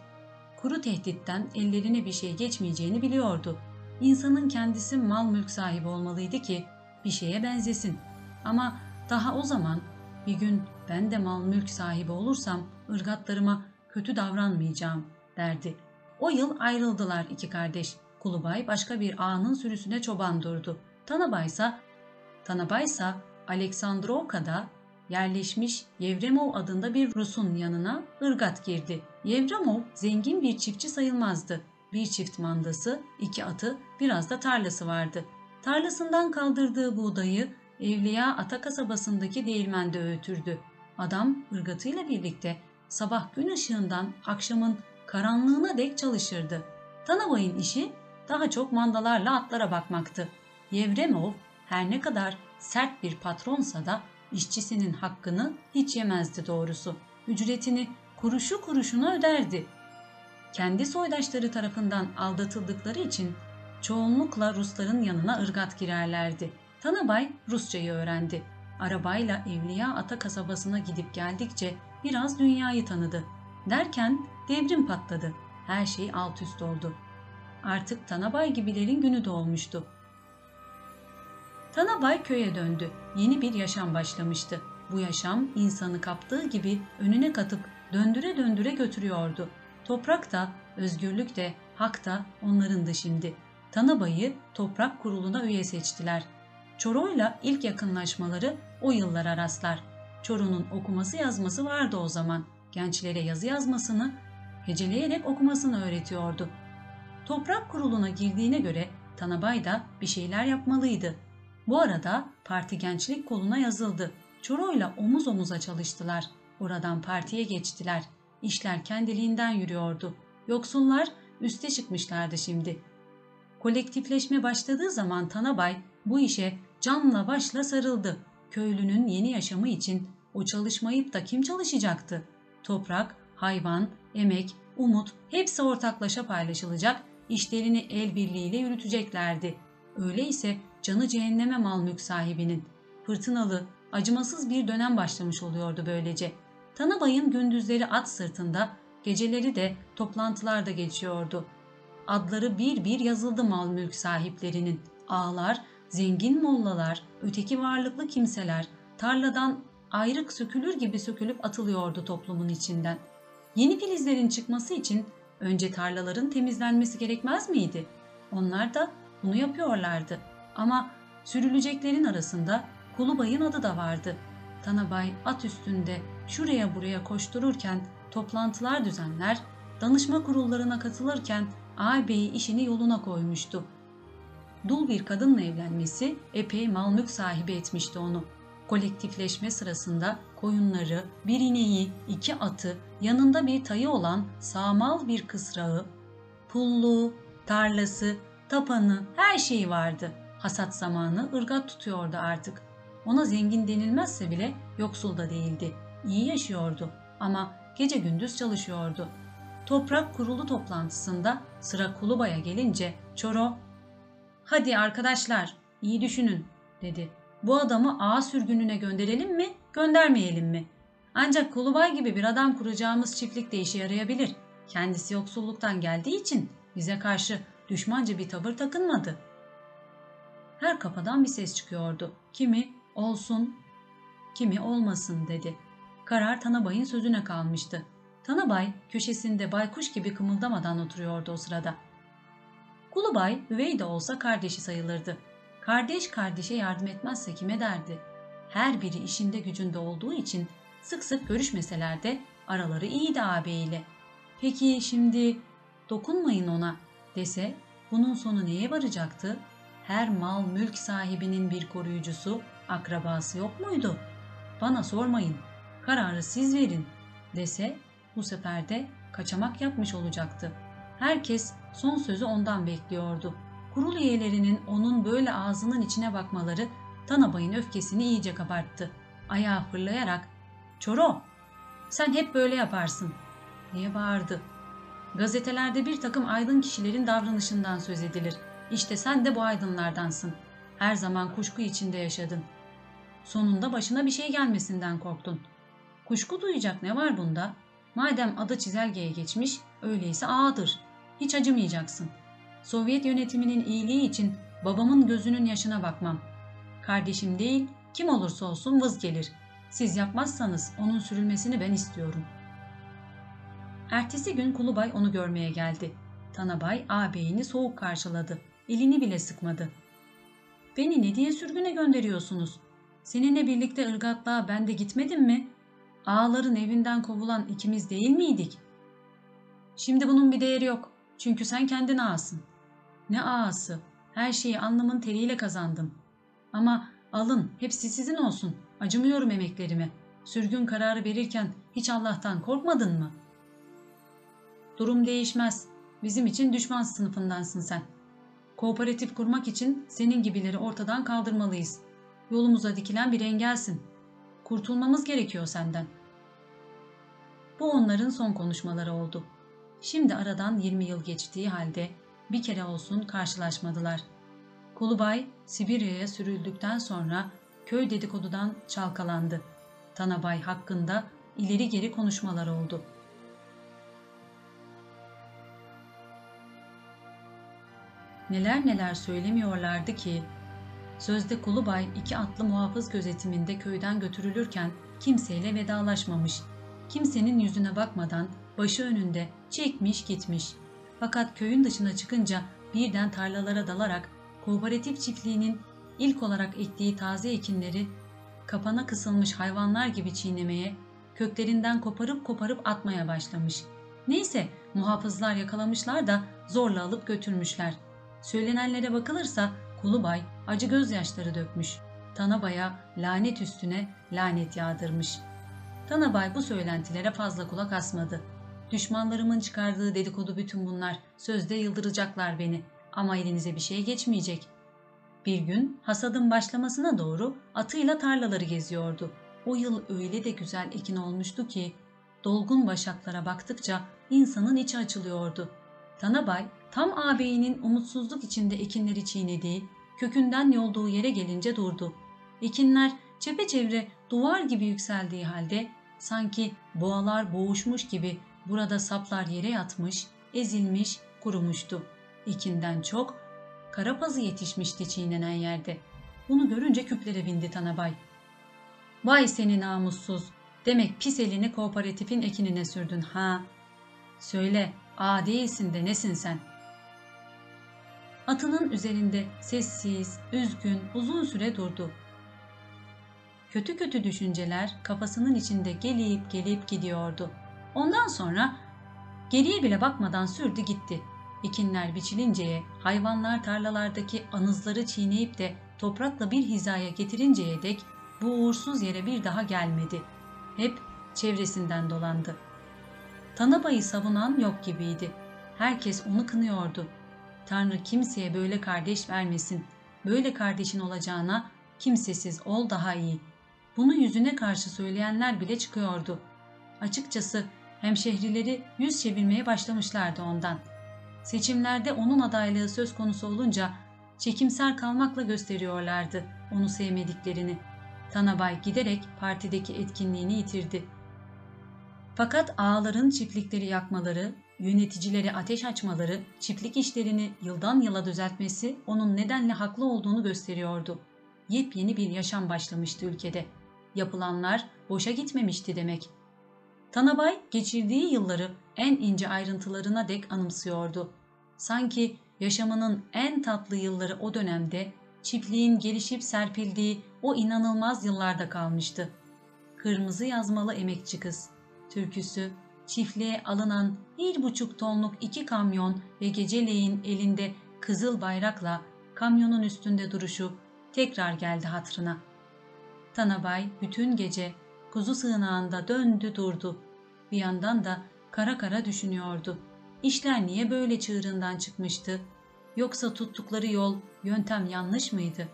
kuru tehditten ellerine bir şey geçmeyeceğini biliyordu. İnsanın kendisi mal mülk sahibi olmalıydı ki bir şeye benzesin. Ama daha o zaman bir gün ben de mal mülk sahibi olursam ırgatlarıma kötü davranmayacağım derdi. O yıl ayrıldılar iki kardeş. Kulubay başka bir ağanın sürüsüne çoban durdu. Tanabay ise Tanabay ise Aleksandrovka'da yerleşmiş Yevremov adında bir Rus'un yanına ırgat girdi. Yevremov zengin bir çiftçi sayılmazdı. Bir çift mandası, iki atı, biraz da tarlası vardı. Tarlasından kaldırdığı buğdayı Evliya Ata kasabasındaki değirmende öğütürdü. Adam ırgatıyla birlikte sabah gün ışığından akşamın karanlığına dek çalışırdı. Tanabay'ın işi daha çok mandalarla atlara bakmaktı. Yevremov her ne kadar sert bir patronsa da işçisinin hakkını hiç yemezdi doğrusu. Ücretini kuruşu kuruşuna öderdi. Kendi soydaşları tarafından aldatıldıkları için çoğunlukla Rusların yanına ırgat girerlerdi. Tanabay Rusçayı öğrendi. Arabayla Evliya Ata kasabasına gidip geldikçe biraz dünyayı tanıdı. Derken devrim patladı. Her şey alt üst oldu. Artık Tanabay gibilerin günü doğmuştu. Tanabay köye döndü. Yeni bir yaşam başlamıştı. Bu yaşam insanı kaptığı gibi önüne katıp döndüre döndüre götürüyordu. Toprak da, özgürlük de, hak da onlarındı şimdi. Tanabay'ı toprak kuruluna üye seçtiler. Çoro'yla ilk yakınlaşmaları o yıllara rastlar. Çoro'nun okuması yazması vardı o zaman. Gençlere yazı yazmasını, heceleyerek okumasını öğretiyordu. Toprak kuruluna girdiğine göre Tanabay da bir şeyler yapmalıydı. Bu arada parti gençlik koluna yazıldı. Çoro'yla omuz omuza çalıştılar. Oradan partiye geçtiler. İşler kendiliğinden yürüyordu. Yoksullar üste çıkmışlardı şimdi. Kolektifleşme başladığı zaman Tanabay bu işe canla başla sarıldı. Köylünün yeni yaşamı için o çalışmayıp da kim çalışacaktı? Toprak, hayvan, emek, umut hepsi ortaklaşa paylaşılacak, işlerini el birliğiyle yürüteceklerdi. Öyleyse canı cehenneme mal mülk sahibinin. Fırtınalı, acımasız bir dönem başlamış oluyordu böylece. Tanabay'ın gündüzleri at sırtında, geceleri de toplantılarda geçiyordu. Adları bir bir yazıldı mal mülk sahiplerinin. Ağlar, zengin mollalar, öteki varlıklı kimseler tarladan ayrık sökülür gibi sökülüp atılıyordu toplumun içinden. Yeni filizlerin çıkması için önce tarlaların temizlenmesi gerekmez miydi? Onlar da bunu yapıyorlardı. Ama sürüleceklerin arasında Kulubay'ın adı da vardı. Tanabay at üstünde şuraya buraya koştururken toplantılar düzenler, danışma kurullarına katılırken ağabeyi işini yoluna koymuştu. Dul bir kadınla evlenmesi epey mal mülk sahibi etmişti onu. Kolektifleşme sırasında koyunları, bir ineği, iki atı, yanında bir tayı olan sağmal bir kısrağı, pulluğu, tarlası, tapanı, her şeyi vardı. Hasat zamanı ırgat tutuyordu artık. Ona zengin denilmezse bile yoksul da değildi. İyi yaşıyordu ama gece gündüz çalışıyordu. Toprak kurulu toplantısında sıra Kuluba'ya gelince Çoro ''Hadi arkadaşlar iyi düşünün'' dedi. ''Bu adamı ağa sürgününe gönderelim mi, göndermeyelim mi? Ancak Kulubay gibi bir adam kuracağımız çiftlik de işe yarayabilir. Kendisi yoksulluktan geldiği için bize karşı düşmanca bir tavır takınmadı.'' Her kafadan bir ses çıkıyordu. Kimi olsun, kimi olmasın dedi. Karar Tanabay'ın sözüne kalmıştı. Tanabay köşesinde baykuş gibi kımıldamadan oturuyordu o sırada. Kulubay üvey de olsa kardeşi sayılırdı. Kardeş kardeşe yardım etmezse kime derdi? Her biri işinde gücünde olduğu için sık sık görüşmeseler de araları iyiydi ağabeyiyle. Peki şimdi dokunmayın ona dese bunun sonu neye varacaktı? Her mal mülk sahibinin bir koruyucusu, akrabası yok muydu? Bana sormayın, kararı siz verin dese bu sefer de kaçamak yapmış olacaktı. Herkes son sözü ondan bekliyordu. Kurul üyelerinin onun böyle ağzının içine bakmaları Tanabay'ın öfkesini iyice kabarttı. Ayağa fırlayarak ''Çoro, sen hep böyle yaparsın.'' diye bağırdı. Gazetelerde bir takım aydın kişilerin davranışından söz edilir. İşte sen de bu aydınlardansın. Her zaman kuşku içinde yaşadın. Sonunda başına bir şey gelmesinden korktun. Kuşku duyacak ne var bunda? Madem adı çizelgeye geçmiş, öyleyse ağadır. Hiç acımayacaksın. Sovyet yönetiminin iyiliği için babamın gözünün yaşına bakmam. Kardeşim değil, kim olursa olsun vız gelir. Siz yapmazsanız onun sürülmesini ben istiyorum. Ertesi gün Kulubay onu görmeye geldi. Tanabay ağabeyini soğuk karşıladı. Elini bile sıkmadı. Beni ne diye sürgüne gönderiyorsunuz? Seninle birlikte ırgatlığa ben de gitmedim mi? Ağaların evinden kovulan ikimiz değil miydik? Şimdi bunun bir değeri yok. Çünkü sen kendin ağasın. Ne ağası? Her şeyi anlamın teriyle kazandım. Ama alın, hepsi sizin olsun. Acımıyorum emeklerime. Sürgün kararı verirken hiç Allah'tan korkmadın mı? Durum değişmez. Bizim için düşman sınıfındansın sen. Kooperatif kurmak için senin gibileri ortadan kaldırmalıyız. Yolumuza dikilen bir engelsin. Kurtulmamız gerekiyor senden. Bu onların son konuşmaları oldu. Şimdi aradan 20 yıl geçtiği halde bir kere olsun karşılaşmadılar. Kulubay Sibirya'ya sürüldükten sonra köy dedikodudan çalkalandı. Tanabay hakkında ileri geri konuşmalar oldu. Neler neler söylemiyorlardı ki Sözde Kulubay iki atlı muhafız gözetiminde köyden götürülürken kimseyle vedalaşmamış. Kimsenin yüzüne bakmadan başı önünde çekmiş gitmiş. Fakat köyün dışına çıkınca birden tarlalara dalarak kooperatif çiftliğinin ilk olarak ektiği taze ekinleri kapana kısılmış hayvanlar gibi çiğnemeye, köklerinden koparıp koparıp atmaya başlamış. Neyse muhafızlar yakalamışlar da zorla alıp götürmüşler. Söylenenlere bakılırsa Kulubay acı gözyaşları dökmüş. Tanabay'a lanet üstüne lanet yağdırmış. Tanabay bu söylentilere fazla kulak asmadı. Düşmanlarımın çıkardığı dedikodu bütün bunlar. Sözde yıldıracaklar beni ama elinize bir şey geçmeyecek. Bir gün hasadın başlamasına doğru atıyla tarlaları geziyordu. O yıl öyle de güzel ekin olmuştu ki dolgun başaklara baktıkça insanın içi açılıyordu. Tanabay tam ağabeyinin umutsuzluk içinde ekinleri çiğnediği, kökünden yolduğu yere gelince durdu. Ekinler çepeçevre duvar gibi yükseldiği halde sanki boğalar boğuşmuş gibi burada saplar yere yatmış, ezilmiş, kurumuştu. Ekinden çok karapazı yetişmişti çiğnenen yerde. Bunu görünce küplere bindi Tanabay. Vay seni namussuz. Demek pis elini kooperatifin ekinine sürdün ha. Söyle, a değilsin de nesin sen?'' Atının üzerinde sessiz, üzgün, uzun süre durdu. Kötü kötü düşünceler kafasının içinde gelip gelip gidiyordu. Ondan sonra geriye bile bakmadan sürdü gitti. Ekinler biçilinceye, hayvanlar tarlalardaki anızları çiğneyip de toprakla bir hizaya getirinceye dek bu uğursuz yere bir daha gelmedi. Hep çevresinden dolandı. Tanabayı savunan yok gibiydi. Herkes onu kınıyordu. Tanrı kimseye böyle kardeş vermesin. Böyle kardeşin olacağına kimsesiz ol daha iyi. Bunu yüzüne karşı söyleyenler bile çıkıyordu. Açıkçası hemşehrileri yüz çevirmeye başlamışlardı ondan. Seçimlerde onun adaylığı söz konusu olunca çekimser kalmakla gösteriyorlardı onu sevmediklerini. Tanabay giderek partideki etkinliğini yitirdi. Fakat ağaların çiftlikleri yakmaları, yöneticilere ateş açmaları, çiftlik işlerini yıldan yıla düzeltmesi onun nedenle haklı olduğunu gösteriyordu. Yepyeni bir yaşam başlamıştı ülkede. Yapılanlar boşa gitmemişti demek. Tanabay geçirdiği yılları en ince ayrıntılarına dek anımsıyordu. Sanki yaşamının en tatlı yılları o dönemde çiftliğin gelişip serpildiği o inanılmaz yıllarda kalmıştı. Kırmızı yazmalı emekçi kız, türküsü çiftliğe alınan bir buçuk tonluk iki kamyon ve geceleyin elinde kızıl bayrakla kamyonun üstünde duruşu tekrar geldi hatırına. Tanabay bütün gece kuzu sığınağında döndü durdu. Bir yandan da kara kara düşünüyordu. İşler niye böyle çığırından çıkmıştı? Yoksa tuttukları yol, yöntem yanlış mıydı?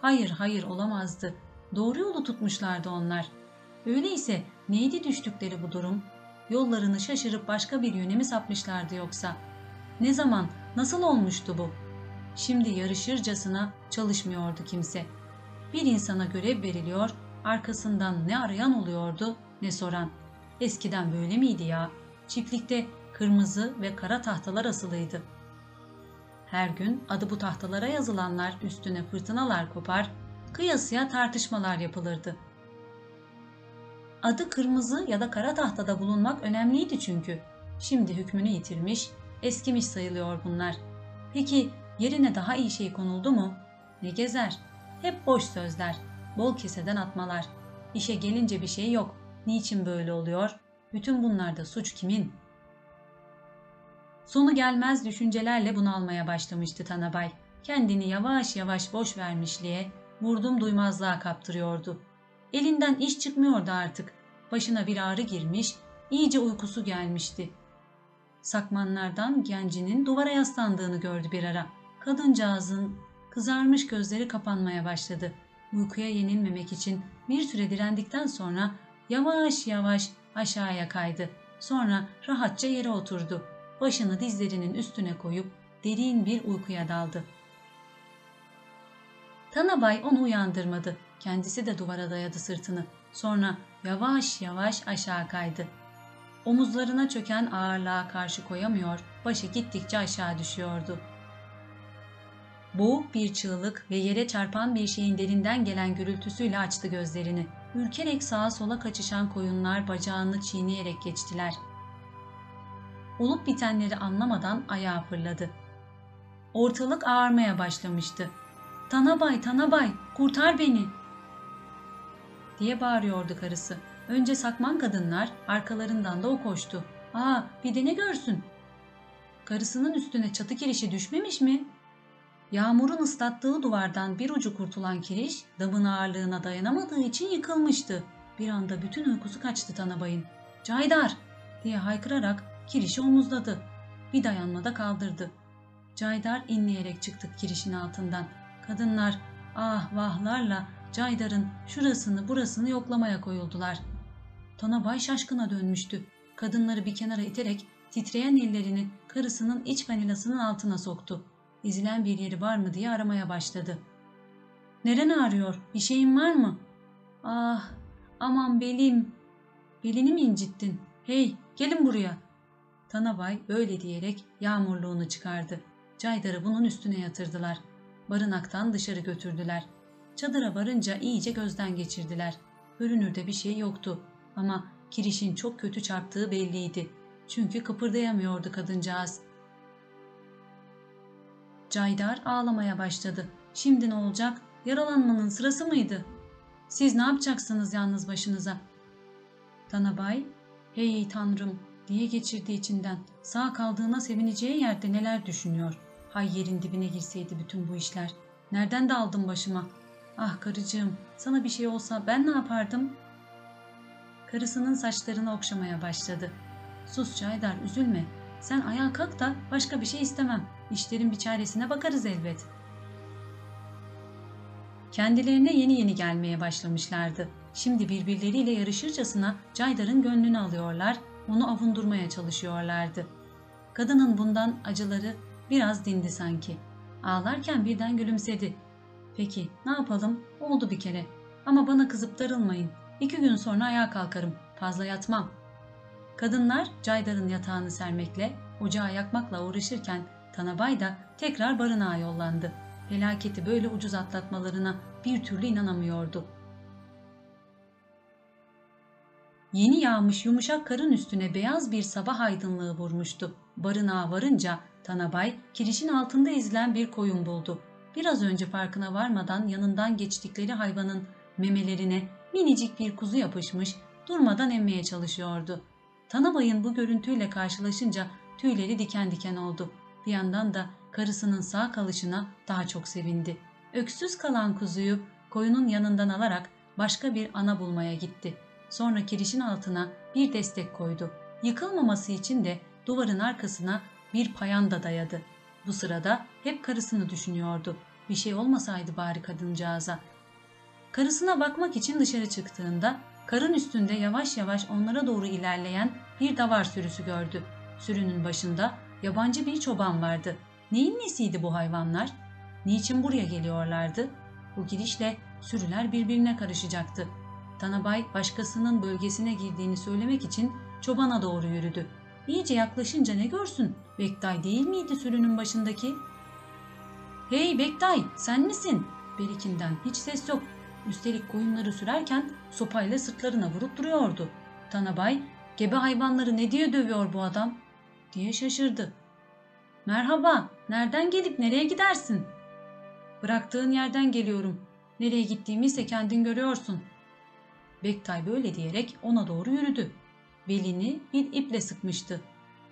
Hayır hayır olamazdı. Doğru yolu tutmuşlardı onlar. Öyleyse neydi düştükleri bu durum? yollarını şaşırıp başka bir yöne mi sapmışlardı yoksa? Ne zaman, nasıl olmuştu bu? Şimdi yarışırcasına çalışmıyordu kimse. Bir insana görev veriliyor, arkasından ne arayan oluyordu ne soran. Eskiden böyle miydi ya? Çiftlikte kırmızı ve kara tahtalar asılıydı. Her gün adı bu tahtalara yazılanlar üstüne fırtınalar kopar, kıyasıya tartışmalar yapılırdı. Adı kırmızı ya da kara tahtada bulunmak önemliydi çünkü. Şimdi hükmünü yitirmiş, eskimiş sayılıyor bunlar. Peki yerine daha iyi şey konuldu mu? Ne gezer? Hep boş sözler, bol keseden atmalar. İşe gelince bir şey yok. Niçin böyle oluyor? Bütün bunlarda suç kimin? Sonu gelmez düşüncelerle bunalmaya başlamıştı Tanabay. Kendini yavaş yavaş boş vermişliğe, vurdum duymazlığa kaptırıyordu. Elinden iş çıkmıyordu artık. Başına bir ağrı girmiş, iyice uykusu gelmişti. Sakmanlardan gencinin duvara yaslandığını gördü bir ara. Kadıncağızın kızarmış gözleri kapanmaya başladı. Uykuya yenilmemek için bir süre direndikten sonra yavaş yavaş aşağıya kaydı. Sonra rahatça yere oturdu. Başını dizlerinin üstüne koyup derin bir uykuya daldı. Tanabay onu uyandırmadı. Kendisi de duvara dayadı sırtını. Sonra yavaş yavaş aşağı kaydı. Omuzlarına çöken ağırlığa karşı koyamıyor, başı gittikçe aşağı düşüyordu. Boğuk bir çığlık ve yere çarpan bir şeyin derinden gelen gürültüsüyle açtı gözlerini. Ürkerek sağa sola kaçışan koyunlar bacağını çiğneyerek geçtiler. Olup bitenleri anlamadan ayağa fırladı. Ortalık ağarmaya başlamıştı. Tanabay, Tanabay, kurtar beni! diye bağırıyordu karısı. Önce sakman kadınlar, arkalarından da o koştu. Aa, bir de ne görsün? Karısının üstüne çatı kirişi düşmemiş mi? Yağmurun ıslattığı duvardan bir ucu kurtulan kiriş, damın ağırlığına dayanamadığı için yıkılmıştı. Bir anda bütün uykusu kaçtı Tanabay'ın. Caydar! diye haykırarak kirişi omuzladı. Bir dayanmada kaldırdı. Caydar inleyerek çıktı kirişin altından. Kadınlar ah vahlarla Caydar'ın şurasını burasını yoklamaya koyuldular. Tanabay şaşkına dönmüştü. Kadınları bir kenara iterek titreyen ellerini karısının iç kanilasının altına soktu. İzilen bir yeri var mı diye aramaya başladı. Neren ağrıyor? Bir şeyin var mı? Ah, aman belim. Belini mi incittin? Hey, gelin buraya. Tanabay böyle diyerek yağmurluğunu çıkardı. Caydar'ı bunun üstüne yatırdılar. Barınaktan dışarı götürdüler. Çadıra varınca iyice gözden geçirdiler. Görünürde bir şey yoktu ama kirişin çok kötü çarptığı belliydi. Çünkü kıpırdayamıyordu kadıncağız. Caydar ağlamaya başladı. Şimdi ne olacak? Yaralanmanın sırası mıydı? Siz ne yapacaksınız yalnız başınıza? Tanabay, hey tanrım diye geçirdi içinden. Sağ kaldığına sevineceği yerde neler düşünüyor. Hay yerin dibine girseydi bütün bu işler. Nereden de aldım başıma? Ah karıcığım, sana bir şey olsa ben ne yapardım? Karısının saçlarını okşamaya başladı. Sus Caydar, üzülme. Sen ayağa kalk da başka bir şey istemem. İşlerin bir çaresine bakarız elbet. Kendilerine yeni yeni gelmeye başlamışlardı. Şimdi birbirleriyle yarışırcasına Caydar'ın gönlünü alıyorlar, onu avundurmaya çalışıyorlardı. Kadının bundan acıları biraz dindi sanki. Ağlarken birden gülümsedi. Peki ne yapalım? Oldu bir kere. Ama bana kızıp darılmayın. İki gün sonra ayağa kalkarım. Fazla yatmam. Kadınlar Caydar'ın yatağını sermekle, ocağı yakmakla uğraşırken Tanabay da tekrar barınağa yollandı. Felaketi böyle ucuz atlatmalarına bir türlü inanamıyordu. Yeni yağmış yumuşak karın üstüne beyaz bir sabah aydınlığı vurmuştu. Barınağa varınca Tanabay kirişin altında ezilen bir koyun buldu. Biraz önce farkına varmadan yanından geçtikleri hayvanın memelerine minicik bir kuzu yapışmış, durmadan emmeye çalışıyordu. Tanabay'ın bu görüntüyle karşılaşınca tüyleri diken diken oldu. Bir yandan da karısının sağ kalışına daha çok sevindi. Öksüz kalan kuzuyu koyunun yanından alarak başka bir ana bulmaya gitti. Sonra kirişin altına bir destek koydu. Yıkılmaması için de duvarın arkasına bir payanda dayadı. Bu sırada hep karısını düşünüyordu. Bir şey olmasaydı bari kadıncağıza. Karısına bakmak için dışarı çıktığında karın üstünde yavaş yavaş onlara doğru ilerleyen bir davar sürüsü gördü. Sürünün başında yabancı bir çoban vardı. Neyin nesiydi bu hayvanlar? Niçin buraya geliyorlardı? Bu girişle sürüler birbirine karışacaktı. Tanabay başkasının bölgesine girdiğini söylemek için çobana doğru yürüdü. İyice yaklaşınca ne görsün? Bektay değil miydi sürünün başındaki? Hey Bektay sen misin? Berikinden hiç ses yok. Üstelik koyunları sürerken sopayla sırtlarına vurup duruyordu. Tanabay gebe hayvanları ne diye dövüyor bu adam? Diye şaşırdı. Merhaba, nereden gelip nereye gidersin? Bıraktığın yerden geliyorum. Nereye gittiğimi ise kendin görüyorsun. Bektay böyle diyerek ona doğru yürüdü. Belini bir iple sıkmıştı.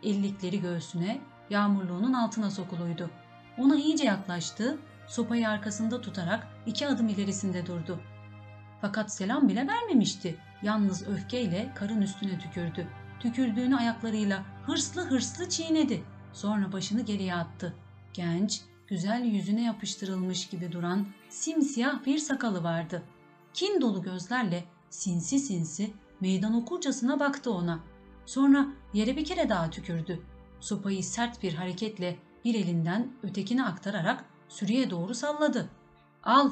Ellikleri göğsüne, yağmurluğunun altına sokuluydu. Ona iyice yaklaştı, sopayı arkasında tutarak iki adım ilerisinde durdu. Fakat selam bile vermemişti. Yalnız öfkeyle karın üstüne tükürdü. Tükürdüğünü ayaklarıyla hırslı hırslı çiğnedi. Sonra başını geriye attı. Genç, güzel yüzüne yapıştırılmış gibi duran simsiyah bir sakalı vardı. Kin dolu gözlerle sinsi sinsi meydan okurcasına baktı ona. Sonra yere bir kere daha tükürdü. Sopayı sert bir hareketle bir elinden ötekine aktararak sürüye doğru salladı. Al,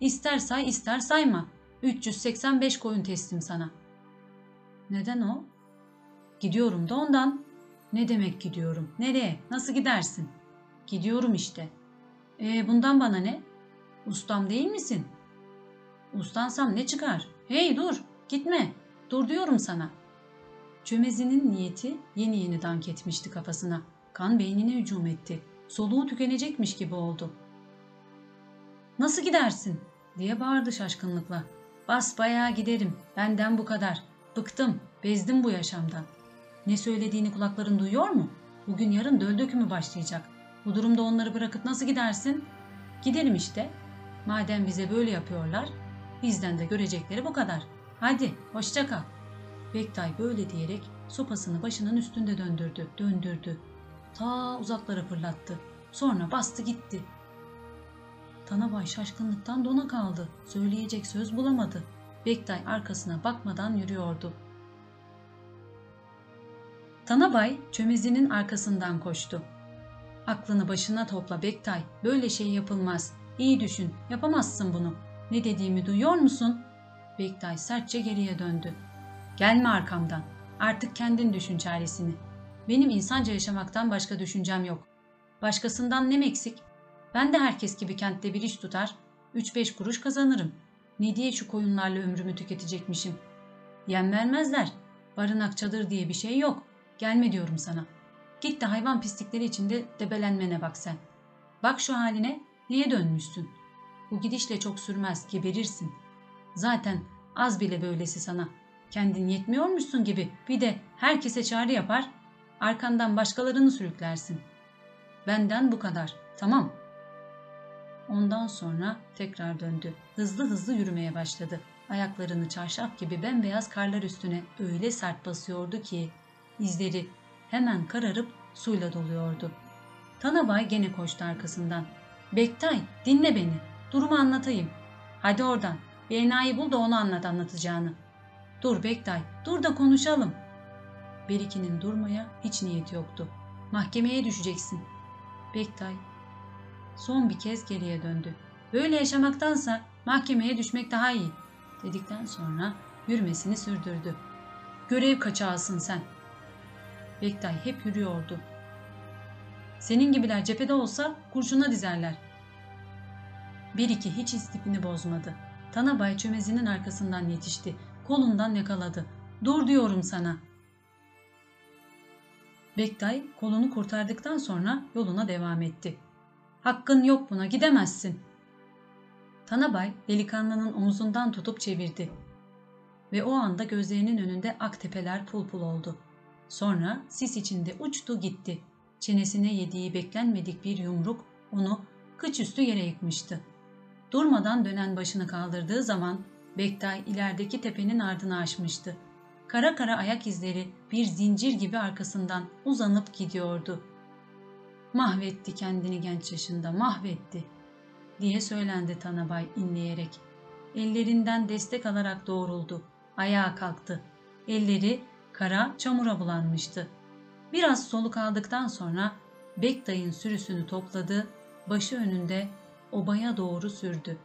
ister say ister sayma. 385 koyun teslim sana. Neden o? Gidiyorum da ondan. Ne demek gidiyorum? Nereye? Nasıl gidersin? Gidiyorum işte. E bundan bana ne? Ustam değil misin? Ustansam ne çıkar? Hey dur, gitme. Dur diyorum sana. Çömezinin niyeti yeni yeni dank etmişti kafasına. Kan beynine hücum etti. Soluğu tükenecekmiş gibi oldu. Nasıl gidersin? diye bağırdı şaşkınlıkla. Bas bayağı giderim. Benden bu kadar. Bıktım, bezdim bu yaşamdan. Ne söylediğini kulakların duyuyor mu? Bugün yarın döl dökümü başlayacak. Bu durumda onları bırakıp nasıl gidersin? Gidelim işte. Madem bize böyle yapıyorlar, bizden de görecekleri bu kadar. Hadi, hoşça kal. Bektay böyle diyerek sopasını başının üstünde döndürdü, döndürdü. Ta uzaklara fırlattı. Sonra bastı gitti. Tanabay şaşkınlıktan dona kaldı. Söyleyecek söz bulamadı. Bektay arkasına bakmadan yürüyordu. Tanabay çömezinin arkasından koştu. Aklını başına topla Bektay. Böyle şey yapılmaz. İyi düşün. Yapamazsın bunu. Ne dediğimi duyuyor musun? Bektay sertçe geriye döndü. Gelme arkamdan. Artık kendin düşün çaresini. Benim insanca yaşamaktan başka düşüncem yok. Başkasından ne eksik? Ben de herkes gibi kentte bir iş tutar, 3-5 kuruş kazanırım. Ne diye şu koyunlarla ömrümü tüketecekmişim? Yem vermezler. Barınak çadır diye bir şey yok. Gelme diyorum sana. Git de hayvan pislikleri içinde debelenmene bak sen. Bak şu haline, neye dönmüşsün? Bu gidişle çok sürmez, geberirsin. Zaten az bile böylesi sana. Kendin yetmiyormuşsun gibi bir de herkese çağrı yapar, arkandan başkalarını sürüklersin. Benden bu kadar, tamam. Ondan sonra tekrar döndü. Hızlı hızlı yürümeye başladı. Ayaklarını çarşaf gibi bembeyaz karlar üstüne öyle sert basıyordu ki izleri hemen kararıp suyla doluyordu. Tanabay gene koştu arkasından. Bektay dinle beni. Durumu anlatayım. Hadi oradan. Bir enayi bul da onu anlat anlatacağını. Dur Bektay, dur da konuşalım. Beriki'nin durmaya hiç niyeti yoktu. Mahkemeye düşeceksin. Bektay son bir kez geriye döndü. Böyle yaşamaktansa mahkemeye düşmek daha iyi dedikten sonra yürümesini sürdürdü. Görev kaçağısın sen. Bektay hep yürüyordu. Senin gibiler cephede olsa kurşuna dizerler. Bir iki hiç istifini bozmadı. Tanabay çömezinin arkasından yetişti. Kolundan yakaladı. Dur diyorum sana. Bektay kolunu kurtardıktan sonra yoluna devam etti. Hakkın yok buna gidemezsin. Tanabay delikanlının omuzundan tutup çevirdi. Ve o anda gözlerinin önünde ak tepeler pul pul oldu. Sonra sis içinde uçtu gitti. Çenesine yediği beklenmedik bir yumruk onu kıç üstü yere yıkmıştı. Durmadan dönen başını kaldırdığı zaman Bektay ilerideki tepenin ardını aşmıştı. Kara kara ayak izleri bir zincir gibi arkasından uzanıp gidiyordu. Mahvetti kendini genç yaşında, mahvetti diye söylendi Tanabay inleyerek. Ellerinden destek alarak doğruldu. Ayağa kalktı. Elleri kara çamura bulanmıştı. Biraz soluk aldıktan sonra Bektay'ın sürüsünü topladı, başı önünde obaya doğru sürdü.